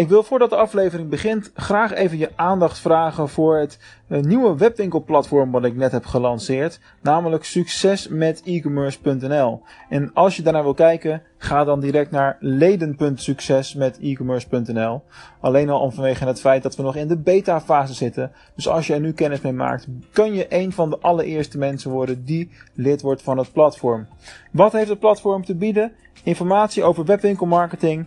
Ik wil voordat de aflevering begint graag even je aandacht vragen voor het eh, nieuwe webwinkelplatform wat ik net heb gelanceerd, namelijk succesmetecommerce.nl. En als je daarnaar wil kijken, ga dan direct naar leden.succesmetecommerce.nl. Alleen al om vanwege het feit dat we nog in de beta fase zitten. Dus als je er nu kennis mee maakt, kun je een van de allereerste mensen worden die lid wordt van het platform. Wat heeft het platform te bieden? Informatie over webwinkelmarketing,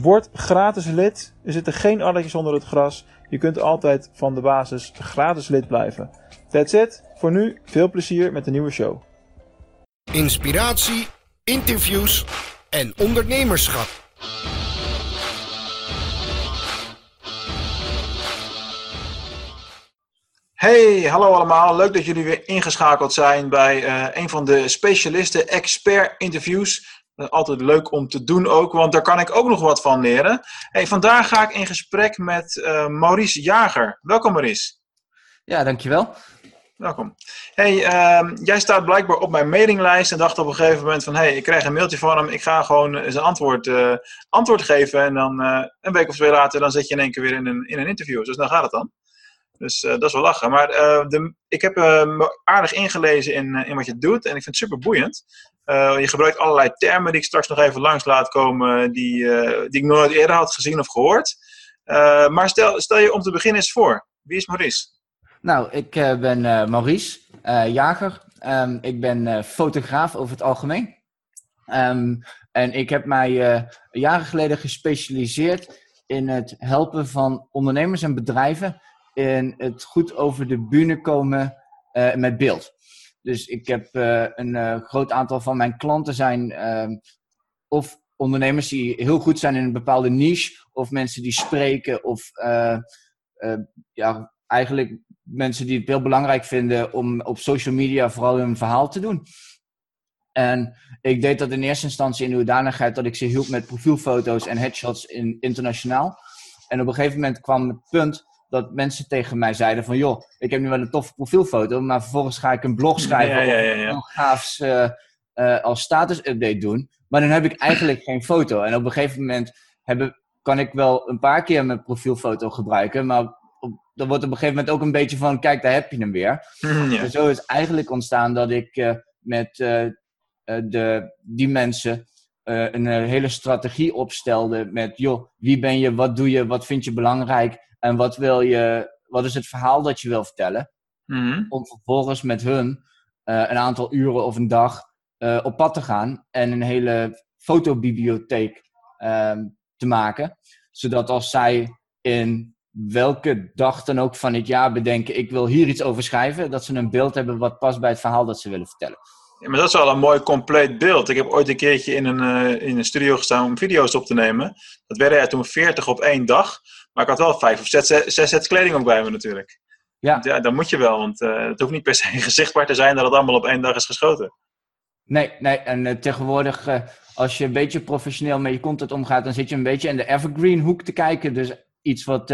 Word gratis lid. Er zitten geen addertjes onder het gras. Je kunt altijd van de basis gratis lid blijven. That's it. Voor nu veel plezier met de nieuwe show. Inspiratie, interviews en ondernemerschap. Hey, hallo allemaal. Leuk dat jullie weer ingeschakeld zijn bij uh, een van de specialisten expert interviews. Uh, altijd leuk om te doen ook, want daar kan ik ook nog wat van leren. Hey, vandaag ga ik in gesprek met uh, Maurice Jager. Welkom Maurice. Ja, dankjewel. Welkom. Hey, uh, jij staat blijkbaar op mijn mailinglijst en dacht op een gegeven moment van... hey, ik krijg een mailtje van hem, ik ga gewoon eens een antwoord, uh, antwoord geven. En dan een week of twee later, dan zit je in één keer weer in een, in een interview. Dus dan gaat het dan. Dus uh, dat is wel lachen. Maar de, ik heb me aardig ingelezen in, in wat je doet en ik vind het super boeiend. je gebruikt allerlei termen die ik straks nog even langs laat komen... die, die ik nooit eerder had gezien of gehoord. maar stel, stel je om te beginnen eens voor. Wie is Maurice? Nou, ik ben Maurice Jager. Um, ik ben fotograaf over het algemeen. Um, en ik heb mij jaren geleden gespecialiseerd in het helpen van ondernemers en bedrijven in het goed over de bühne komen met beeld. Dus ik heb een groot aantal van mijn klanten zijn um, of ondernemers die heel goed zijn in een bepaalde niche, of mensen die spreken, of ja, eigenlijk mensen die het heel belangrijk vinden om op social media vooral hun verhaal te doen. En ik deed dat in eerste instantie in de hoedanigheid dat ik ze hielp met profielfoto's en headshots in, internationaal. En op een gegeven moment kwam het punt dat mensen tegen mij zeiden van... joh, ik heb nu wel een toffe profielfoto, maar vervolgens ga ik een blog schrijven... Ja, ja, ja, of gaafs uh, uh, als status-update doen. Maar dan heb ik eigenlijk geen foto. En op een gegeven moment hebben, kan ik wel een paar keer mijn profielfoto gebruiken... maar dan wordt op een gegeven moment ook een beetje van, kijk, daar heb je hem weer. Mm, ja. zo is eigenlijk ontstaan dat ik uh, met de, die mensen een hele strategie opstelde met, joh, wie ben je, wat doe je, wat vind je belangrijk en wat wil je, wat is het verhaal dat je wil vertellen? Mm. Om vervolgens met hun een aantal uren of een dag op pad te gaan en een hele fotobibliotheek ehm, te maken. Zodat als zij in welke dag dan ook van het jaar bedenken, ik wil hier iets over schrijven, dat ze een beeld hebben wat past bij het verhaal dat ze willen vertellen. Ja, maar dat is wel een mooi compleet beeld. Ik heb ooit een keertje in een, uh, in een studio gestaan om video's op te nemen. Dat werden er toen 40 op één dag. Maar ik had wel vijf of zes, zes sets kleding ook bij me natuurlijk. Ja. ja, dan moet je wel, want uh, het hoeft niet per se gezichtbaar te zijn dat het allemaal op één dag is geschoten. Nee, nee. en uh, tegenwoordig, als je een beetje professioneel met je content omgaat, dan zit je een beetje in de evergreen hoek te kijken. Dus iets wat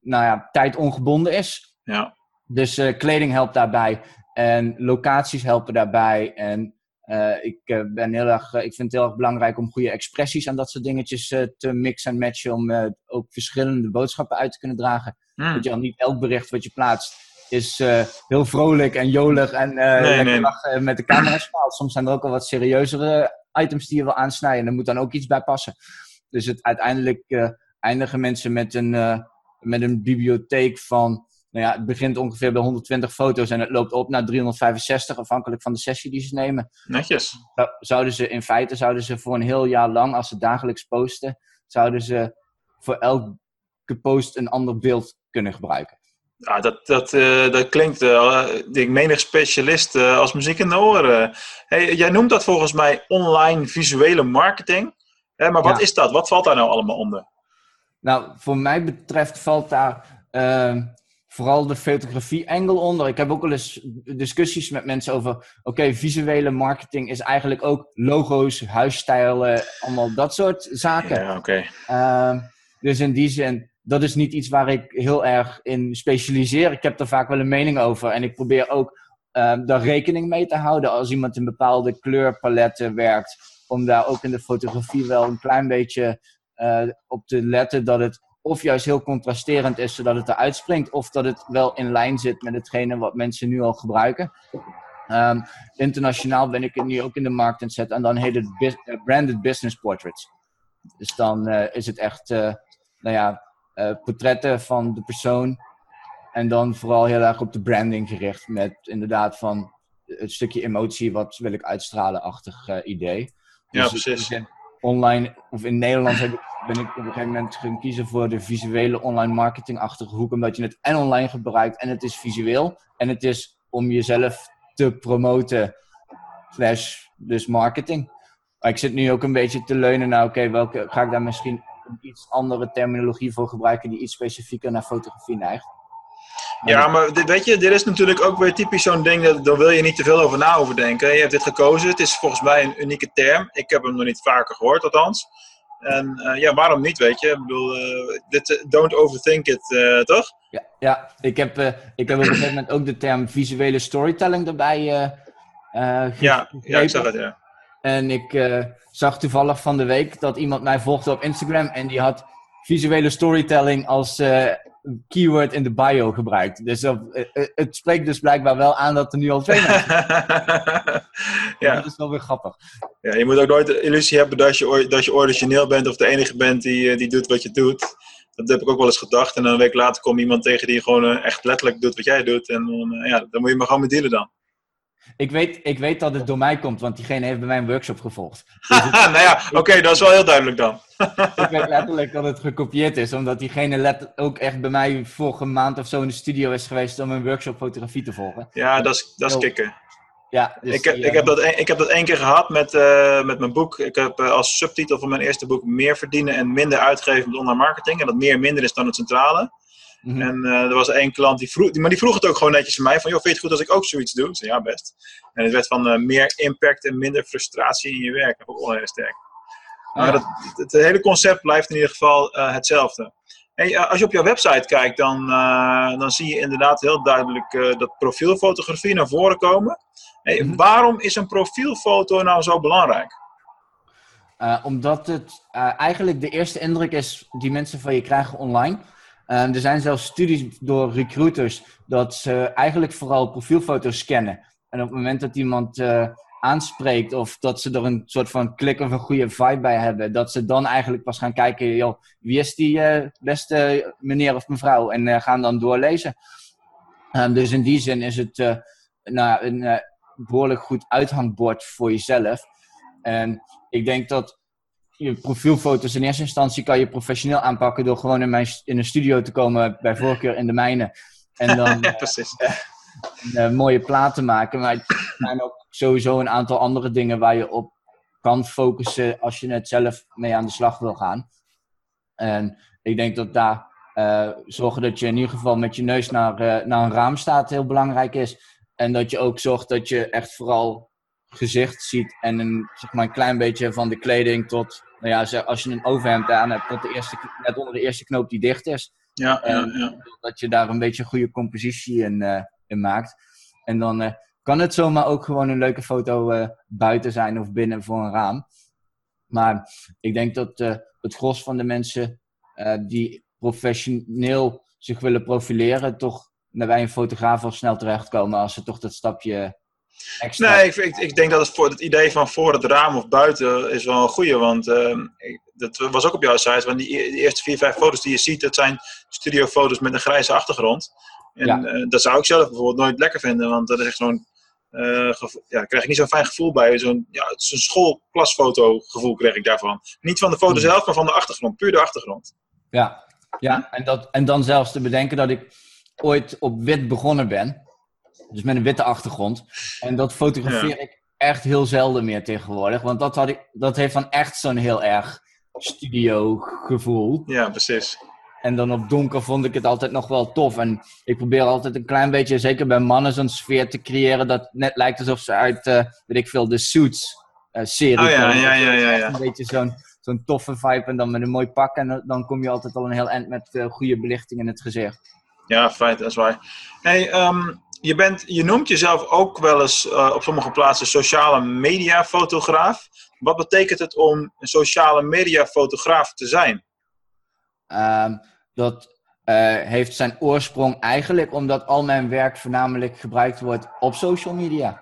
nou ja, tijd ongebonden is. Ja. Dus kleding helpt daarbij. En locaties helpen daarbij. En uh, ik, ben heel erg, ik vind het heel erg belangrijk om goede expressies aan dat soort dingetjes te mixen en matchen. Om ook verschillende boodschappen uit te kunnen dragen. Mm. Dat je al niet elk bericht wat je plaatst is heel vrolijk en jolig en nee, lachen met de camera spaalt. Soms zijn er ook al wat serieuzere items die je wil aansnijden. En er moet dan ook iets bij passen. Dus het uiteindelijk eindigen mensen met een, met een bibliotheek van, nou ja, het begint ongeveer bij 120 foto's en het loopt op naar 365, afhankelijk van de sessie die ze nemen. Netjes. Zouden ze in feite, zouden ze voor een heel jaar lang, als ze dagelijks posten, zouden ze voor elke post een ander beeld kunnen gebruiken. Ja, dat, dat, uh, dat klinkt, uh, ik menig specialist uh, als muziek in de oren. Hey, jij noemt dat volgens mij online visuele marketing. Hè, maar wat ja. is dat? Wat valt daar nou allemaal onder? Nou, voor mij betreft valt daar vooral de fotografie-angle onder. Ik heb ook wel eens discussies met mensen over... Oké, visuele marketing is eigenlijk ook logo's, huisstijlen, allemaal dat soort zaken. Ja, oké. Ehm, dus in die zin, dat is niet iets waar ik heel erg in specialiseer. Ik heb er vaak wel een mening over. En ik probeer ook ehm, daar rekening mee te houden als iemand in bepaalde kleurpaletten werkt. Om daar ook in de fotografie wel een klein beetje eh, op te letten dat het of juist heel contrasterend is, zodat het eruit springt, of dat het wel in lijn zit met hetgene wat mensen nu al gebruiken. Ehm, internationaal ben ik het nu ook in de markt aan het zetten en dan heet het bus- eh, branded business portraits. Dus dan eh, is het echt, eh, nou ja, portretten van de persoon en dan vooral heel erg op de branding gericht met inderdaad van het stukje emotie, wat wil ik uitstralen-achtig idee. Ja, Dus precies. in- Online, of in Nederland heb ik, ben ik op een gegeven moment gaan kiezen voor de visuele online marketingachtige hoek, omdat je het en online gebruikt en het is visueel en het is om jezelf te promoten, slash dus marketing. Maar ik zit nu ook een beetje te leunen naar, oké, welke ga ik daar misschien een iets andere terminologie voor gebruiken die iets specifieker naar fotografie neigt. Ja, maar weet je, dit is natuurlijk ook weer typisch zo'n ding, dat, daar wil je niet te veel over na over denken. Je hebt dit gekozen, het is volgens mij een unieke term. Ik heb hem nog niet vaker gehoord, althans. En eh, ja, waarom niet, weet je? Ik bedoel, eh, dit, eh, don't overthink it, toch? Ja, ja ik, heb, ik heb op een gegeven moment ook de term visuele storytelling erbij eh eh, ge- Ja, ik zag het, ja. En ik zag toevallig van de week dat iemand mij volgde op Instagram en die had visuele storytelling als keyword in de bio gebruikt. Dus dat- eh, eh, het spreekt dus blijkbaar wel aan dat er nu al twee mensen ja. Dat is wel weer grappig. ja, je moet ook nooit de illusie hebben dat je, dat je origineel bent of de enige bent die, eh, die doet wat je doet. Dat heb ik ook wel eens gedacht. En dan een week later komt iemand tegen die gewoon echt letterlijk doet wat jij doet. En dan, ja, dan moet je maar gewoon mee dealen dan. Ik weet, ik weet dat het door mij komt, want diegene heeft bij mij een workshop gevolgd. Dus het- nou ja, oké, dat is wel heel duidelijk dan. ik weet letterlijk dat het gekopieerd is, omdat diegene let ook echt bij mij vorige maand of zo in de studio is geweest om een workshop fotografie te volgen. Ja, dat is, dat is kicken. Ja, dus ik, heb, ik, eh, heb dat, een- ik heb dat één keer gehad met, eh, met mijn boek. Ik heb eh, als subtitel van mijn eerste boek meer verdienen en minder uitgeven met online marketing. En dat meer minder is dan het centrale. Mhm. En eh, er was één klant die vroeg, die- maar die vroeg het ook gewoon netjes aan mij: van, joh, vind je het goed als ik ook zoiets doe? Ja, best. En het werd van eh, meer impact en minder frustratie in je werk. Dat ook wel heel sterk. Maar ja. dat, het, het hele concept blijft in ieder geval eh, hetzelfde. Hey, als je op jouw website kijkt, dan, dan zie je inderdaad heel duidelijk dat profielfotografie naar voren komen. Hey, Mhm. Waarom is een profielfoto nou zo belangrijk? Omdat het eigenlijk de eerste indruk is die mensen van je krijgen online. Eh, er zijn zelfs studies door recruiters dat ze eigenlijk vooral profielfoto's scannen. En op het moment dat iemand eh, aanspreekt of dat ze er een soort van klik of een goede vibe bij hebben, dat ze dan eigenlijk pas gaan kijken, joh, wie is die eh, beste meneer of mevrouw? En eh, gaan dan doorlezen. Eh, dus in die zin is het nou, een eh, behoorlijk goed uithangbord voor jezelf. En ik denk dat je profielfoto's in eerste instantie kan je professioneel aanpakken door gewoon in, mijn, in een studio te komen, bij voorkeur in de mijne. En dan Ja, precies. een eh, mooie plaat te maken. Maar er zijn ook sowieso een aantal andere dingen waar je op kan focussen als je net zelf mee aan de slag wil gaan. En ik denk dat daar eh, zorgen dat je in ieder geval met je neus naar, eh, naar een raam staat heel belangrijk is. En dat je ook zorgt dat je echt vooral gezicht ziet en een, zeg maar een klein beetje van de kleding tot, nou ja, als je een overhemd aan hebt, tot de eerste, net onder de eerste knoop die dicht is Ja, ja, En ja. dat je daar een beetje een goede compositie in, eh, in maakt. En dan eh, kan het zomaar ook gewoon een leuke foto eh, buiten zijn of binnen voor een raam. Maar ik denk dat het gros van de mensen die professioneel zich willen profileren, toch bij een fotograaf al snel terechtkomen als ze toch dat stapje extra. Nee, ik, ik, ik denk dat het, voor, het idee van voor het raam of buiten is wel een goeie. Want ehm, dat was ook op jouw site. Want die, die eerste vier, vijf foto's die je ziet, dat zijn studiofoto's met een grijze achtergrond. En Ja. eh, dat zou ik zelf bijvoorbeeld nooit lekker vinden. Want dat is echt zo'n... eh, gevo- ja, daar krijg ik niet zo'n fijn gevoel bij. Zo'n ja, een schoolklasfoto gevoel krijg ik daarvan. Niet van de foto Hmm. zelf, maar van de achtergrond. Puur de achtergrond. Ja, ja en, dat, en dan zelfs te bedenken dat ik ooit op wit begonnen ben. Dus met een witte achtergrond. En dat fotografeer ik echt heel zelden meer tegenwoordig. Want dat, had ik, dat heeft dan echt zo'n heel erg studio gevoel. Ja, precies. En dan op donker vond ik het altijd nog wel tof. En ik probeer altijd een klein beetje, zeker bij mannen, zo'n sfeer te creëren dat net lijkt alsof ze uit, eh, weet ik veel, de Suits-serie Oh ja, komen. ja, ja, ja. Een beetje zo'n zo'n toffe vibe en dan met een mooi pak. En dan- kom je altijd al een heel eind met eh, goede belichting in het gezicht. Ja, feit, dat is waar. Hey, ehm, je, bent, je noemt jezelf ook wel eens eh, op sommige plaatsen sociale media fotograaf. Wat betekent het om een sociale media fotograaf te zijn? Ehm, dat eh, heeft zijn oorsprong eigenlijk omdat al mijn werk voornamelijk gebruikt wordt op social media.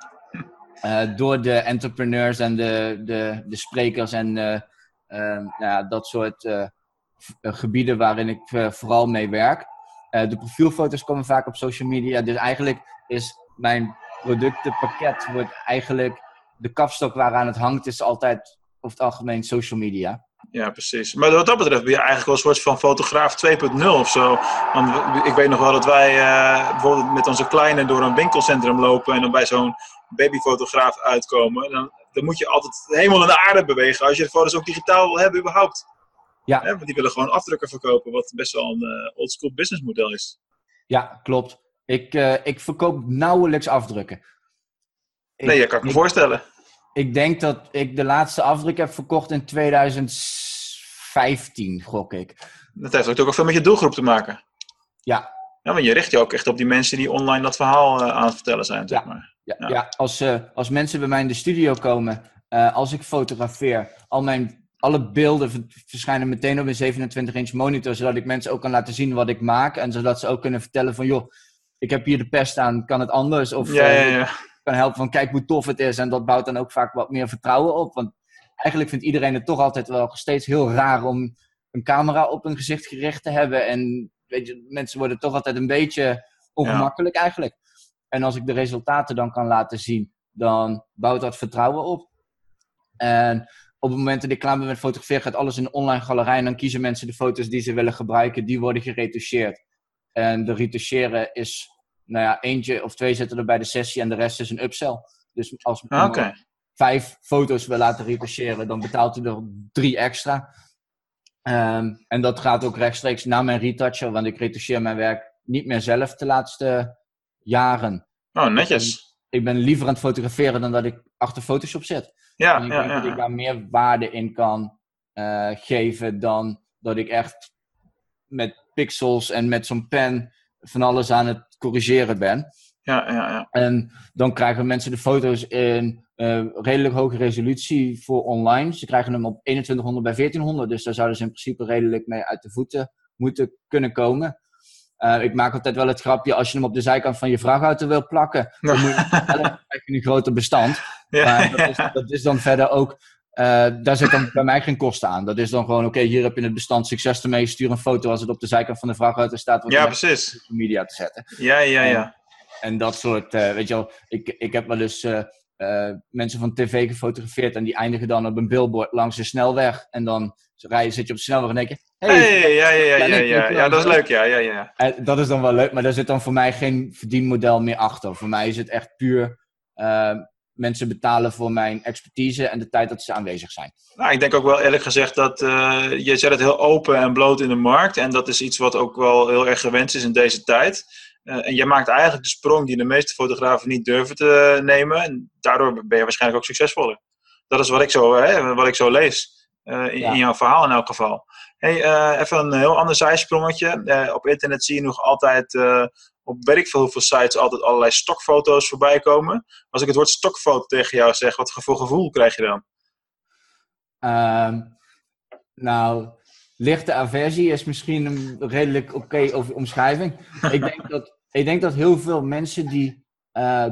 Eh, door de entrepreneurs en de, de, de sprekers en eh, ehm, nou ja, dat soort gebieden waarin ik vooral mee werk. Eh, de profielfoto's komen vaak op social media. Dus eigenlijk is mijn productenpakket wordt eigenlijk de kapstok waaraan het hangt, is altijd over het algemeen social media. Ja, precies. Maar wat dat betreft ben je eigenlijk wel een soort van fotograaf 2.0 of zo. Want ik weet nog wel dat wij eh, bijvoorbeeld met onze kleine door een winkelcentrum lopen en dan bij zo'n babyfotograaf uitkomen. Dan, dan moet je altijd de hemel en de aarde bewegen als je de foto's ook digitaal wil hebben überhaupt. Ja. Hè, want die willen gewoon afdrukken verkopen, wat best wel een eh, oldschool businessmodel is. Ja, klopt. Ik, eh, ik verkoop nauwelijks afdrukken. Ik, Nee, dat kan ik me ik, voorstellen. ik denk dat ik de laatste afdruk heb verkocht in 2015, gok ik. Dat heeft ook veel met je doelgroep te maken. Ja. Ja, want je richt je ook echt op die mensen die online dat verhaal eh, aan het vertellen zijn, zeg Ja. maar. Ja, Ja. ja. als, als mensen bij mij in de studio komen, als ik fotografeer, al mijn, alle beelden verschijnen meteen op een 27-inch monitor, zodat ik mensen ook kan laten zien wat ik maak. En zodat ze ook kunnen vertellen van, joh, ik heb hier de pest aan, kan het anders? Of Ja, eh, ja, ja. kan helpen van, kijk hoe tof het is. En dat bouwt dan ook vaak wat meer vertrouwen op. Want eigenlijk vindt iedereen het toch altijd wel steeds heel raar om een camera op een gezicht gericht te hebben. En weet je, mensen worden toch altijd een beetje ongemakkelijk eigenlijk. En als ik de resultaten dan kan laten zien, dan bouwt dat vertrouwen op. En op het moment dat ik klaar ben met fotograferen, gaat alles in een online galerij. En dan kiezen mensen de foto's die ze willen gebruiken, die worden geretoucheerd. En de retoucheren is, nou ja, eentje of twee zitten er bij de sessie en de rest is een upsell. Dus als Ah, iemand vijf foto's wil laten retoucheren, dan betaalt hij er drie extra. Ehm, en dat gaat ook rechtstreeks naar mijn retoucher, want ik retoucheer mijn werk niet meer zelf de laatste jaren. Oh, netjes. Ik ben liever aan het fotograferen dan dat ik achter Photoshop zit. Ja, en ik ja, denk dat ik daar meer waarde in kan eh, geven dan dat ik echt met pixels en met zo'n pen van alles aan het corrigeren ben. Ja, ja, ja. En dan krijgen mensen de foto's in eh, redelijk hoge resolutie voor online. Ze krijgen hem op 2100 bij 1400, dus daar zouden ze in principe redelijk mee uit de voeten moeten kunnen komen. Eh, ik maak altijd wel het grapje, als je hem op de zijkant van je vrachtauto wil plakken, dan moet je, dan krijg je een groter bestand. Ja, Maar dat, ja. is, dat is dan verder ook, eh, daar zit dan bij mij geen kosten aan. Dat is dan gewoon, oké, hier heb je het bestand, succes ermee, stuur een foto als het op de zijkant van de vrachtauto staat, wat Ja, op precies. social media te zetten. Ja, ja, ja. En dat soort, eh, weet je wel, ik, ik heb wel eens mensen van tv gefotografeerd en die eindigen dan op een billboard langs de snelweg. En dan rij je, zit je op de snelweg en denk je, hey, Hey, ja, ja, ja, ja, ja, ja, dat is leuk, ja, ja, ja. Eh, dat is dan wel leuk, maar daar zit dan voor mij geen verdienmodel meer achter. Voor mij is het echt puur eh, mensen betalen voor mijn expertise en de tijd dat ze aanwezig zijn. Nou, ik denk ook wel eerlijk gezegd dat eh, je zet het heel open en bloot in de markt. En dat is iets wat ook wel heel erg gewenst is in deze tijd. Eh, en je maakt eigenlijk de sprong die de meeste fotografen niet durven te nemen. En daardoor ben je waarschijnlijk ook succesvoller. Dat is wat ik zo, hè, wat ik zo lees eh, in, Ja. in jouw verhaal in elk geval. Hey, eh, even een heel ander zijsprongetje. Eh, op internet zie je nog altijd op weet ik veel hoeveel sites altijd allerlei stokfoto's voorbij komen. Als ik het woord stokfoto tegen jou zeg, wat voor gevoel krijg je dan? Ehm, nou, lichte aversie is misschien een redelijk oké over- omschrijving. ik, denk dat, ik denk dat heel veel mensen die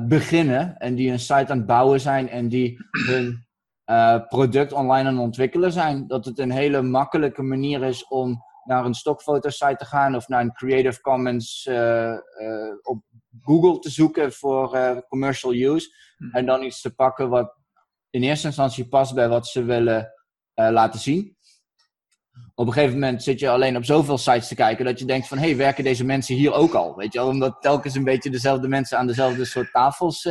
beginnen en die een site aan het bouwen zijn en die hun eh, product online aan het ontwikkelen zijn, dat het een hele makkelijke manier is om naar een stokfotosite te gaan of naar een Creative Commons eh, eh, op Google te zoeken voor commercial use. Mhm. En dan iets te pakken wat in eerste instantie past bij wat ze willen laten zien. Op een gegeven moment zit je alleen op zoveel sites te kijken dat je denkt van, hé, hey, werken deze mensen hier ook al? Weet je wel, omdat telkens een beetje dezelfde mensen aan dezelfde soort tafels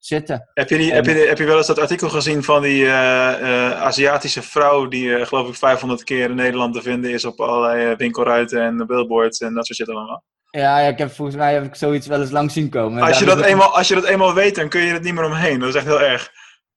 zitten. Heb je, En- heb, je, heb je wel eens dat artikel gezien van die eh, eh, Aziatische vrouw die eh, geloof ik 500 keer in Nederland te vinden is op allerlei winkelruiten en billboards en dat soort shit allemaal? Ja, ja, ik heb, volgens mij heb ik zoiets wel eens lang zien komen. Als je, dat eenmaal, als je dat eenmaal weet, dan kun je er niet meer omheen. Dat is echt heel erg.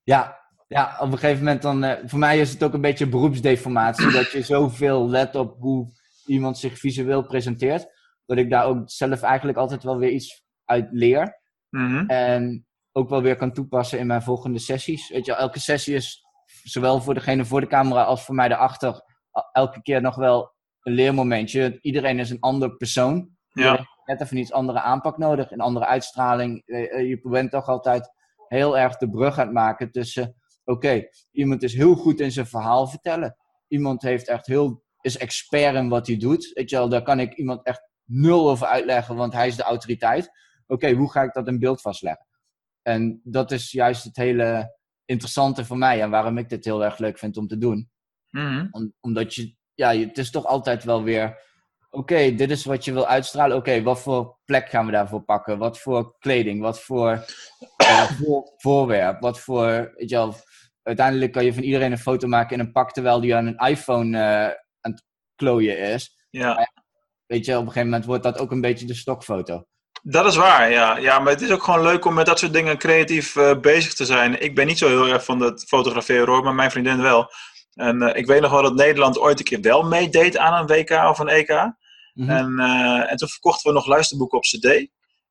Ja, ja, op een gegeven moment dan... voor mij is het ook een beetje beroepsdeformatie. dat je zoveel let op hoe iemand zich visueel presenteert. Dat ik daar ook zelf eigenlijk altijd wel weer iets uit leer. Mhm. En ook wel weer kan toepassen in mijn volgende sessies. Weet je, elke sessie is zowel voor degene voor de camera als voor mij daarachter... elke keer nog wel een leermomentje. Iedereen is een ander persoon. Ja. net even iets andere aanpak nodig, een andere uitstraling. Eh, eh, Je bent toch altijd heel erg de brug aan het maken tussen, oké, iemand is heel goed in zijn verhaal vertellen. Iemand heeft echt heel, is expert in wat hij doet. Weet je wel, daar kan ik iemand echt nul over uitleggen, want hij is de autoriteit. Oké, hoe ga ik dat in beeld vastleggen? En dat is juist het hele interessante voor mij en waarom ik dit heel erg leuk vind om te doen. Mhm. Om- omdat je, ja, je- het is toch altijd wel weer. Oké, dit is wat je wil uitstralen. Oké, wat voor plek gaan we daarvoor pakken? Wat voor kleding? Wat voor eh, voor- voorwerp? Wat voor. Weet je wel, uiteindelijk kan je van iedereen een foto maken in een pak terwijl die aan een iPhone eh, aan het klooien is. Ja. Weet je, op een gegeven moment wordt dat ook een beetje de stokfoto. Dat is waar, ja. ja. Maar het is ook gewoon leuk om met dat soort dingen creatief eh, bezig te zijn. Ik ben niet zo heel erg van het fotograferen hoor, maar mijn vriendin wel. En eh, ik weet nog wel dat Nederland ooit een keer wel meedeed aan een WK of een EK. Mhm. En, eh, en toen verkochten we nog luisterboeken op cd.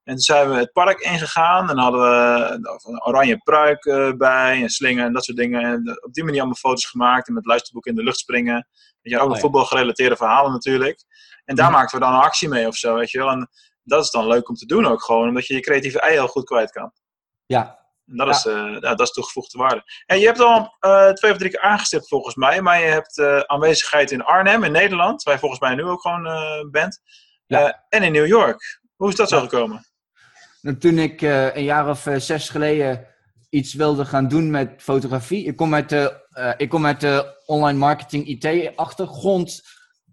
En toen zijn we het park ingegaan en hadden we een oranje pruik bij en slingen en dat soort dingen. En op die manier allemaal foto's gemaakt en met luisterboeken in de lucht springen. Weet je, ook Oh, nog voetbalgerelateerde verhalen natuurlijk. En daar Mhm. maakten we dan een actie mee of zo, weet je wel. En dat is dan leuk om te doen ook gewoon, omdat je je creatieve ei heel goed kwijt kan. Ja, En dat, Ja. is, eh, ja, dat is toegevoegde waarde. En je hebt al eh, twee of drie keer aangestipt volgens mij, maar je hebt eh, aanwezigheid in Arnhem in Nederland, waar je volgens mij nu ook gewoon bent. Ja. En in New York. Hoe is dat zo gekomen? Nou, Toen ik een jaar of zes geleden iets wilde gaan doen met fotografie. Ik kom uit de, ik kom uit de online marketing IT-achtergrond.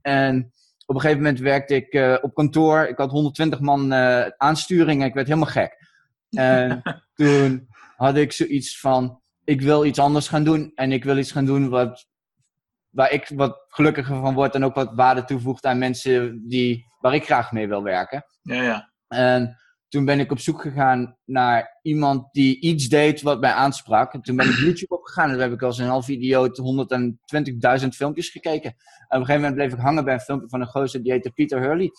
En op een gegeven moment werkte ik eh, op kantoor. Ik had 120 man eh aansturing en ik werd helemaal gek. En toen had ik zoiets van: ik wil iets anders gaan doen. En ik wil iets gaan doen wat, waar ik wat gelukkiger van word. En ook wat waarde toevoegt aan mensen die, waar ik graag mee wil werken. Ja, ja. En toen ben ik op zoek gegaan naar iemand die iets deed wat mij aansprak. En toen ben ik YouTube opgegaan en toen heb ik als een half idioot 120.000 filmpjes gekeken. En op een gegeven moment bleef ik hangen bij een filmpje van een gozer die heette Peter Hurley.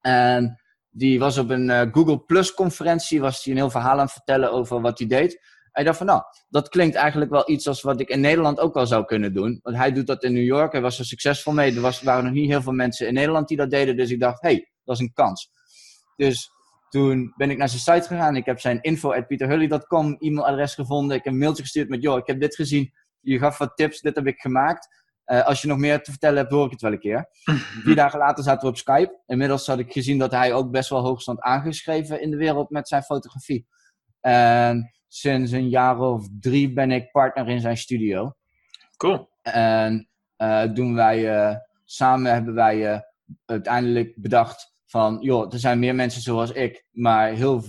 En die was op een eh, Google Plus conferentie, was hij een heel verhaal aan het vertellen over wat hij deed. Ik dacht van, nou, dat klinkt eigenlijk wel iets als wat ik in Nederland ook wel zou kunnen doen. Want hij doet dat in New York, hij was er succesvol mee. Er was, waren nog niet heel veel mensen in Nederland die dat deden. Dus ik dacht, hé, hey, dat is een kans. Dus toen ben ik naar zijn site gegaan. Ik heb zijn info at peterhully.com e-mailadres gevonden. Ik heb een mailtje gestuurd met, joh, ik heb dit gezien. Je gaf wat tips, dit heb ik gemaakt. Eh, als je nog meer te vertellen hebt, hoor ik het wel een keer. Vier dagen later zaten we op Skype. Inmiddels had ik gezien dat hij ook best wel hoog stond aangeschreven in de wereld met zijn fotografie. En sinds een jaar of drie ben ik partner in zijn studio. Cool. En eh, doen wij, eh, samen hebben wij uiteindelijk bedacht van, joh, er zijn meer mensen zoals ik, maar heel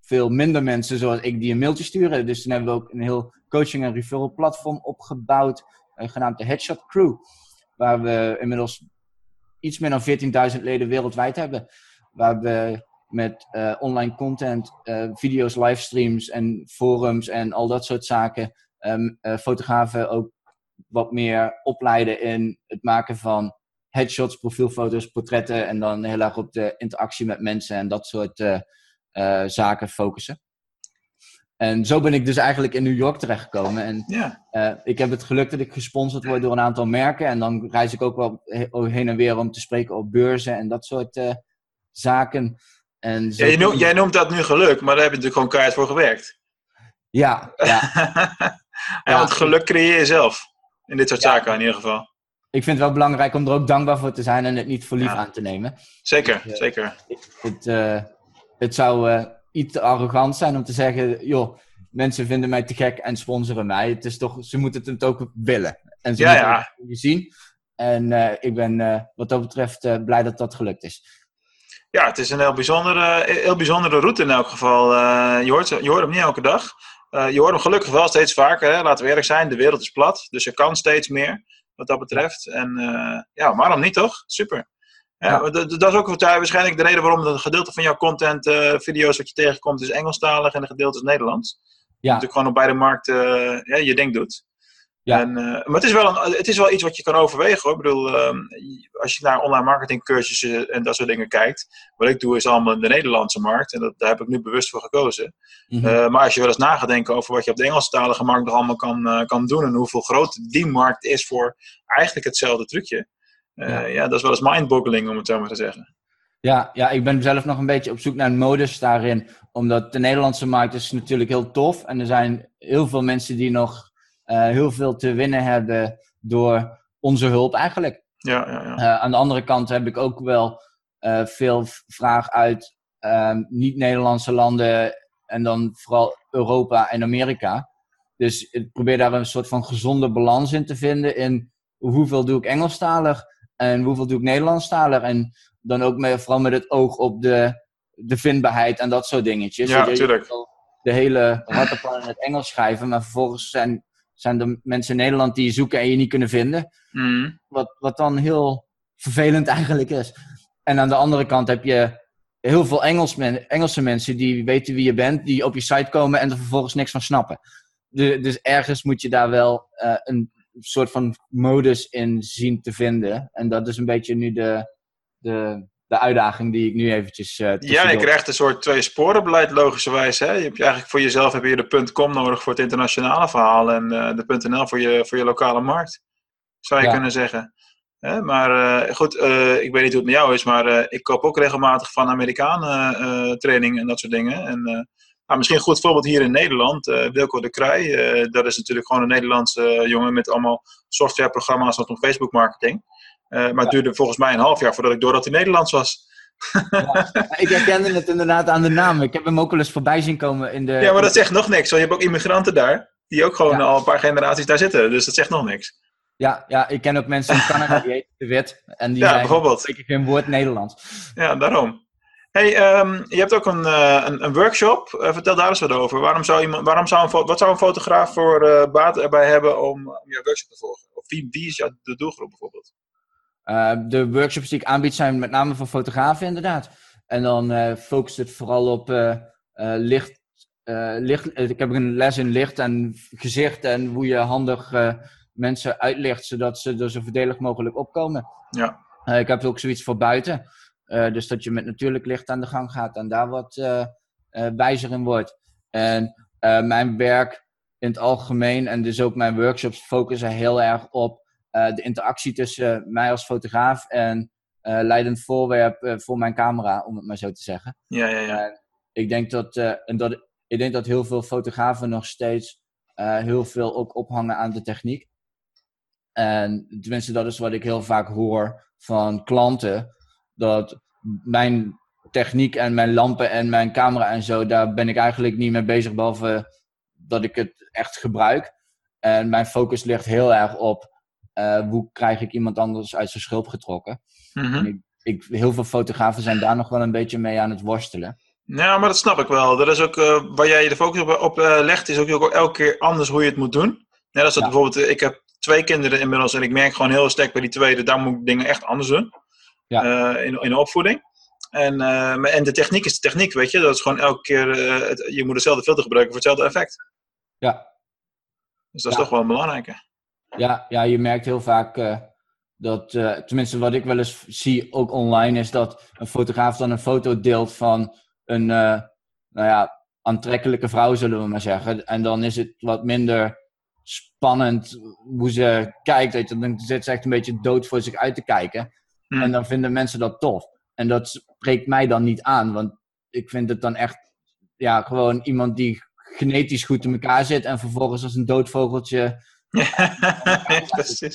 veel minder mensen zoals ik die een mailtje sturen. Dus toen hebben we ook een heel coaching- en referral platform opgebouwd, eh, genaamd de Headshot Crew. Waar we inmiddels iets meer dan 14.000 leden wereldwijd hebben. Waar we met eh, online content, eh, video's, livestreams en forums en al dat soort zaken ehm, eh, fotografen ook wat meer opleiden in het maken van headshots, profielfoto's, portretten en dan heel erg op de interactie met mensen en dat soort eh, eh, zaken focussen. En zo ben ik dus eigenlijk in New York terechtgekomen. En Ja. eh, ik heb het geluk dat ik gesponsord word door een aantal merken. En dan reis ik ook wel he- heen en weer om te spreken op beurzen en dat soort zaken. En zo Ja, je noemt, jij noemt dat nu geluk, maar daar heb je natuurlijk gewoon keihard voor gewerkt. ja, ja, ja, want geluk creëer je zelf. In dit soort zaken in ieder geval. Ik vind het wel belangrijk om er ook dankbaar voor te zijn en het niet voor lief Ja. aan te nemen. Zeker, Ja. zeker. Het, eh, het zou eh, iets te arrogant zijn om te zeggen, joh, mensen vinden mij te gek en sponsoren mij. Het is toch, ze moeten het ook willen. En ze Ja, moeten ja. het zien. En eh, ik ben eh, wat dat betreft eh, blij dat dat gelukt is. Ja, het is een heel bijzondere, heel bijzondere route in elk geval. Je, hoort, je hoort hem niet elke dag. Je hoort hem gelukkig wel steeds vaker. Hè? Laten we eerlijk zijn, de wereld is plat. Dus je kan steeds meer wat dat betreft. En uh, ja, waarom niet toch? Super. Ja, ja. Dat, dat, is ook waarschijnlijk de reden waarom een gedeelte van jouw content, video's wat je tegenkomt, is Engelstalig en een gedeelte is Nederlands. Ja. Natuurlijk gewoon op beide markten ja, je ding doet. Ja. En, uh, maar het is, wel een, het is wel iets wat je kan overwegen hoor. Ik bedoel, um, als je naar online marketing cursussen en dat soort dingen kijkt. Wat ik doe is allemaal in de Nederlandse markt. En dat, daar heb ik nu bewust voor gekozen. Mm -hmm. uh, maar als je wel eens na gaat denken over wat je op de Engelstalige markt nog allemaal kan, uh, kan doen. En hoeveel groot die markt is voor eigenlijk hetzelfde trucje. Ja. ja. dat is wel eens mindboggling om het zo maar te zeggen. Ja, ja, ik ben zelf nog een beetje op zoek naar een modus daarin. Omdat de Nederlandse markt is natuurlijk heel tof. En er zijn heel veel mensen die nog heel veel te winnen hebben door onze hulp eigenlijk. Ja, ja, ja. Uh, aan de andere kant heb ik ook wel uh, veel vraag uit ehm, niet-Nederlandse landen en dan vooral Europa en Amerika. Dus ik probeer daar een soort van gezonde balans in te vinden in hoeveel doe ik Engelstalig en hoeveel doe ik Nederlandstalig. En dan ook met, vooral met het oog op de, de vindbaarheid en dat soort dingetjes. Ja, natuurlijk. De hele rattenplan in het Engels schrijven, maar vervolgens zijn zijn er mensen in Nederland die je zoeken en je niet kunnen vinden. Mm. Wat, wat dan heel vervelend eigenlijk is. En aan de andere kant heb je heel veel Engels men, Engelse mensen die weten wie je bent, die op je site komen en er vervolgens niks van snappen. De, dus ergens moet je daar wel uh, een soort van modus in zien te vinden. En dat is een beetje nu de, de, de uitdaging die ik nu eventjes... Uh, ja, je krijgt een soort twee sporenbeleid logischerwijs. Hè? Je hebt eigenlijk voor jezelf heb je de .com nodig voor het internationale verhaal en uh, de .nl voor je, voor je lokale markt. Zou je ja. kunnen zeggen. Hè? Maar uh, goed, ik weet niet hoe het met jou is, maar ik koop ook regelmatig van Amerikanen training en dat soort dingen. En nou, misschien een goed voorbeeld hier in Nederland. Wilco de Krij, dat is natuurlijk gewoon een Nederlandse jongen met allemaal softwareprogramma's rondom Facebook marketing. Uh, maar het duurde volgens mij een half jaar voordat ik door dat hij Nederlands was. Ja, ik herkende het inderdaad aan de naam. Ik heb hem ook wel eens voorbij zien komen in de... Ja, maar dat zegt nog niks. Want je hebt ook immigranten daar, die ook gewoon ja. al een paar generaties daar zitten. Dus dat zegt nog niks. Ja, ja ik ken ook mensen in Canada, die heten de Wit. En die ja, bijvoorbeeld. spreken geen woord Nederlands. Ja, daarom. Hey, um, je hebt ook een, uh, een, een, workshop. Uh, vertel daar eens wat over. Waarom zou iemand, waarom zou een, wat zou een fotograaf voor uh, baat erbij hebben om, om je workshop te volgen? Of wie, wie is de doelgroep bijvoorbeeld? Uh, de workshops die ik aanbied zijn met name voor fotografen inderdaad. En dan uh, focust het vooral op uh, licht, licht. Ik heb een les in licht en gezicht en hoe je handig mensen uitlicht, zodat ze er zo voordelig mogelijk opkomen. Ja. ik heb ook zoiets voor buiten. dus dat je met natuurlijk licht aan de gang gaat en daar wat wijzer in wordt. En mijn werk in het algemeen en dus ook mijn workshops focussen heel erg op de interactie tussen mij als fotograaf en uh, leidend voorwerp uh, voor mijn camera, om het maar zo te zeggen. Ja, ja, ja. ik, denk dat, en dat, ik denk dat heel veel fotografen nog steeds heel veel ook ophangen aan de techniek. En tenminste, dat is wat ik heel vaak hoor van klanten. Dat mijn techniek en mijn lampen en mijn camera en zo, daar ben ik eigenlijk niet mee bezig, behalve dat ik het echt gebruik. En mijn focus ligt heel erg op uh, hoe krijg ik iemand anders uit zijn schulp getrokken? Mm -hmm. ik, ik, heel veel fotografen zijn daar nog wel een beetje mee aan het worstelen. Ja, maar dat snap ik wel. Dat is ook uh, waar jij de focus op, op uh, legt, is ook, ook, elke keer anders hoe je het moet doen. Net als dat ja. bijvoorbeeld, ik heb twee kinderen inmiddels en ik merk gewoon heel sterk bij die tweede, daar moet ik dingen echt anders doen. Ja. in, in de opvoeding. En, en de techniek is de techniek, weet je. Dat is gewoon elke keer, het, je moet hetzelfde filter gebruiken voor hetzelfde effect. Ja. Dus dat is toch wel een belangrijke. Ja, ja, je merkt heel vaak uh, dat, uh, tenminste wat ik wel eens zie ook online, is dat een fotograaf dan een foto deelt van een, uh, nou ja, aantrekkelijke vrouw, zullen we maar zeggen. En dan is het wat minder spannend hoe ze kijkt. Weet je, dan zit ze echt een beetje dood voor zich uit te kijken. Hmm. En dan vinden mensen dat tof. En dat spreekt mij dan niet aan, want ik vind het dan echt, ja, gewoon iemand die genetisch goed in elkaar zit en vervolgens als een doodvogeltje ja, precies.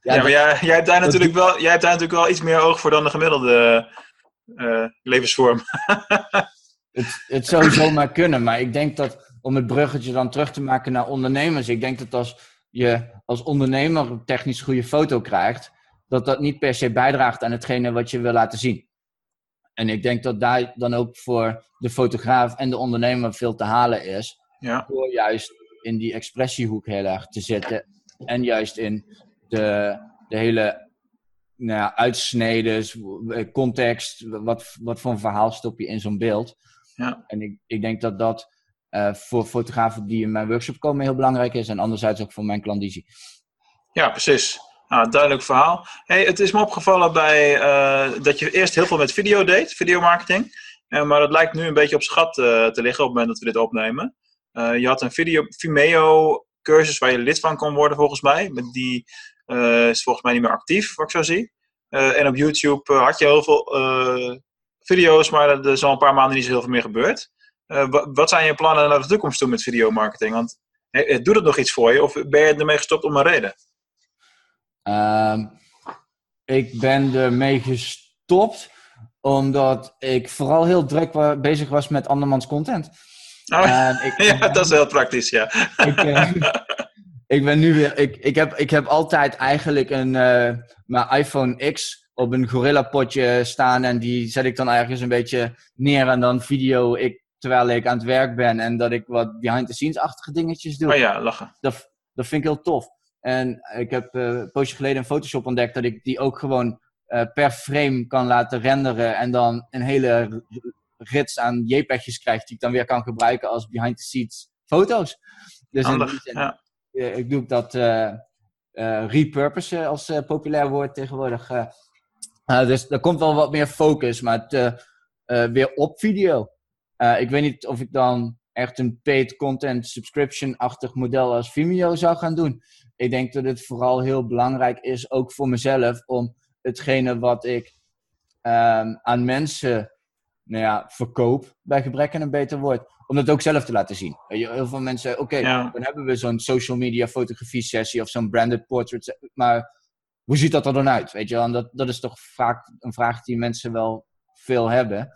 Ja, ja, maar jij, jij, hebt daar natuurlijk wel, jij hebt daar natuurlijk wel iets meer oog voor dan de gemiddelde uh, levensvorm. het, het zou zomaar kunnen, maar ik denk dat om het bruggetje dan terug te maken naar ondernemers, ik denk dat als je als ondernemer een technisch goede foto krijgt, dat dat niet per se bijdraagt aan hetgene wat je wil laten zien. en ik denk dat daar dan ook voor de fotograaf en de ondernemer veel te halen is. Ja. Door juist in die expressiehoek heel erg te zitten. En juist in de, de hele nou ja, uitsneden, eh, context. Wat, wat voor een verhaal stop je in zo'n beeld? Ja. En ik, ik denk dat dat eh, voor fotografen die in mijn workshop komen heel belangrijk is. En anderzijds ook voor mijn klandizie. Ja, precies. Nou, duidelijk verhaal. Hey, het is me opgevallen bij, eh, dat je eerst heel veel met video deed, videomarketing. Uh, maar het lijkt nu een beetje op schat te liggen op het moment dat we dit opnemen. Je had een video, Vimeo cursus waar je lid van kon worden volgens mij. Met die is volgens mij niet meer actief, wat ik zo zie. en op YouTube had je heel veel video's, maar er is al een paar maanden niet zo heel veel meer gebeurd. wat zijn je plannen naar de toekomst toe met videomarketing? Want doet het nog iets voor je of ben je ermee gestopt om een reden? Um, ik ben ermee gestopt omdat ik vooral heel druk bezig was met andermans content. Oh, ik, ja, dat is heel praktisch, ja. Ik, uh, ik ben nu weer. Ik, ik, heb, ik heb altijd eigenlijk een, uh, mijn iPhone X op een Gorilla potje staan en die zet ik dan ergens een beetje neer en dan video ik terwijl ik aan het werk ben en dat ik wat behind the scenes-achtige dingetjes doe. Oh ja, lachen. Dat, dat vind ik heel tof. En ik heb uh, een poosje geleden in Photoshop ontdekt dat ik die ook gewoon uh, per frame kan laten renderen. En dan een hele rits aan JPEG'jes krijg die ik dan weer kan gebruiken als behind the scenes foto's. Dus Handig, in die zin, ja. uh, ik doe dat repurpose als populair woord tegenwoordig. dus er komt wel wat meer focus, maar het, weer op video. ik weet niet of ik dan echt een paid content subscription-achtig model als Vimeo zou gaan doen. Ik denk dat het vooral heel belangrijk is, ook voor mezelf, om hetgene wat ik um, aan mensen nou ja, verkoop, bij gebrek aan een beter woord, om dat ook zelf te laten zien. Heel veel mensen, oké, okay, Ja. dan hebben we zo'n social media fotografie sessie of zo'n branded portrait, maar hoe ziet dat er dan uit? Weet je wel? En dat, dat is toch vaak een vraag die mensen wel veel hebben.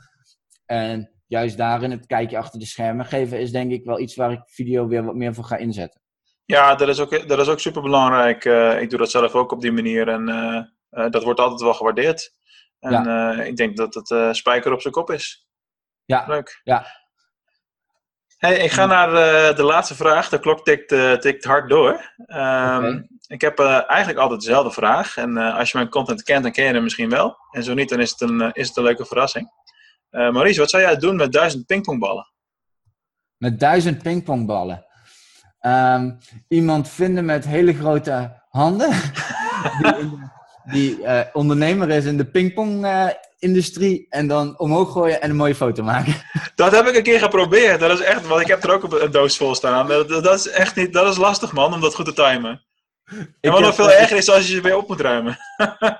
En juist daarin het kijkje achter de schermen geven is denk ik wel iets waar ik video weer wat meer voor ga inzetten. Ja, dat is ook, dat is ook super belangrijk. ik doe dat zelf ook op die manier en uh, uh, dat wordt altijd wel gewaardeerd. En Ja. uh, ik denk dat het eh, spijker op zijn kop is. Ja, Leuk. ja. Hey, ik ga naar eh, de laatste vraag. De klok tikt, eh, tikt hard door. Ehm. Ik heb eh, eigenlijk altijd dezelfde vraag. En eh, als je mijn content kent, dan ken je hem misschien wel. En zo niet, dan is het een, eh, is het een leuke verrassing. Eh Maurice, wat zou jij doen met duizend pingpongballen? met duizend pingpongballen. Ehm, iemand vinden met hele grote handen, die, in de- die eh, ondernemer is in de pingpong-industrie, en dan omhoog gooien en een mooie foto maken. Dat heb ik een keer geprobeerd. Dat is echt, want ik heb er ook een doos vol staan. Dat, dat is echt niet, dat is lastig man, om dat goed te timen. En Ik wat nog veel eh, erger is als je ze weer op moet ruimen.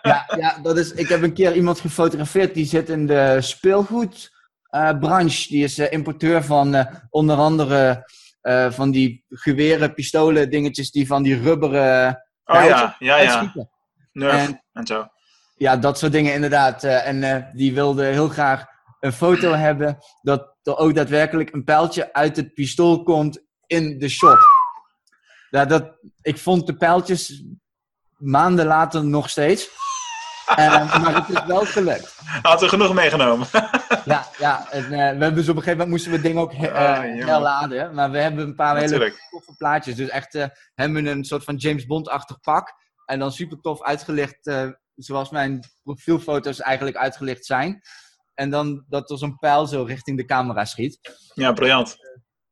Ja, ja dat is, ik heb een keer iemand gefotografeerd die zit in de speelgoedbranche. die is eh, importeur van eh, onder andere eh, van die geweren, pistolen, dingetjes die van die rubberen Oh ja, ja, ja. uitschieten. Nerf En- en zo. Ja, dat soort dingen inderdaad. eh, en eh, die wilde heel graag een foto hebben dat er ook daadwerkelijk een pijltje uit het pistool komt in de shot. Ja, dat, ik vond de pijltjes maanden later nog steeds. Eh, maar het is wel gelukt. Had er genoeg meegenomen. Ja, ja en, we hebben dus op een gegeven moment moesten we het ding ook jammer. herladen. Maar we hebben een paar hele toffe plaatjes. Dus echt hebben een soort van James Bond-achtig pak. En dan super tof uitgelicht, eh, zoals mijn profielfoto's eigenlijk uitgelicht zijn. En dan dat er zo'n pijl zo richting de camera schiet. Ja, briljant.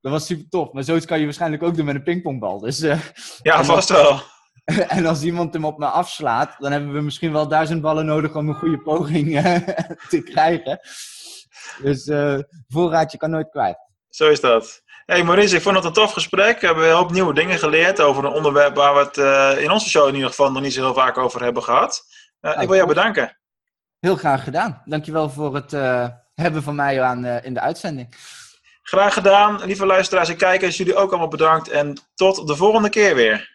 Dat was super tof. Maar zoiets kan je waarschijnlijk ook doen met een pingpongbal. Dus, eh, Ja, vast wel. en als iemand hem op me afslaat, dan hebben we misschien wel duizend ballen nodig om een goede poging eh, te krijgen. Dus eh voorraadje kan nooit kwijt. Zo is dat. Hey Maurice, ik vond het een tof gesprek. We hebben een hoop nieuwe dingen geleerd over een onderwerp waar we het eh, in onze show in ieder geval nog niet zo heel vaak over hebben gehad. Eh, ik wil jou bedanken. Heel graag gedaan. Dankjewel voor het eh, hebben van mij aan, in de uitzending. Graag gedaan. Lieve luisteraars en kijkers, jullie ook allemaal bedankt. En tot de volgende keer weer.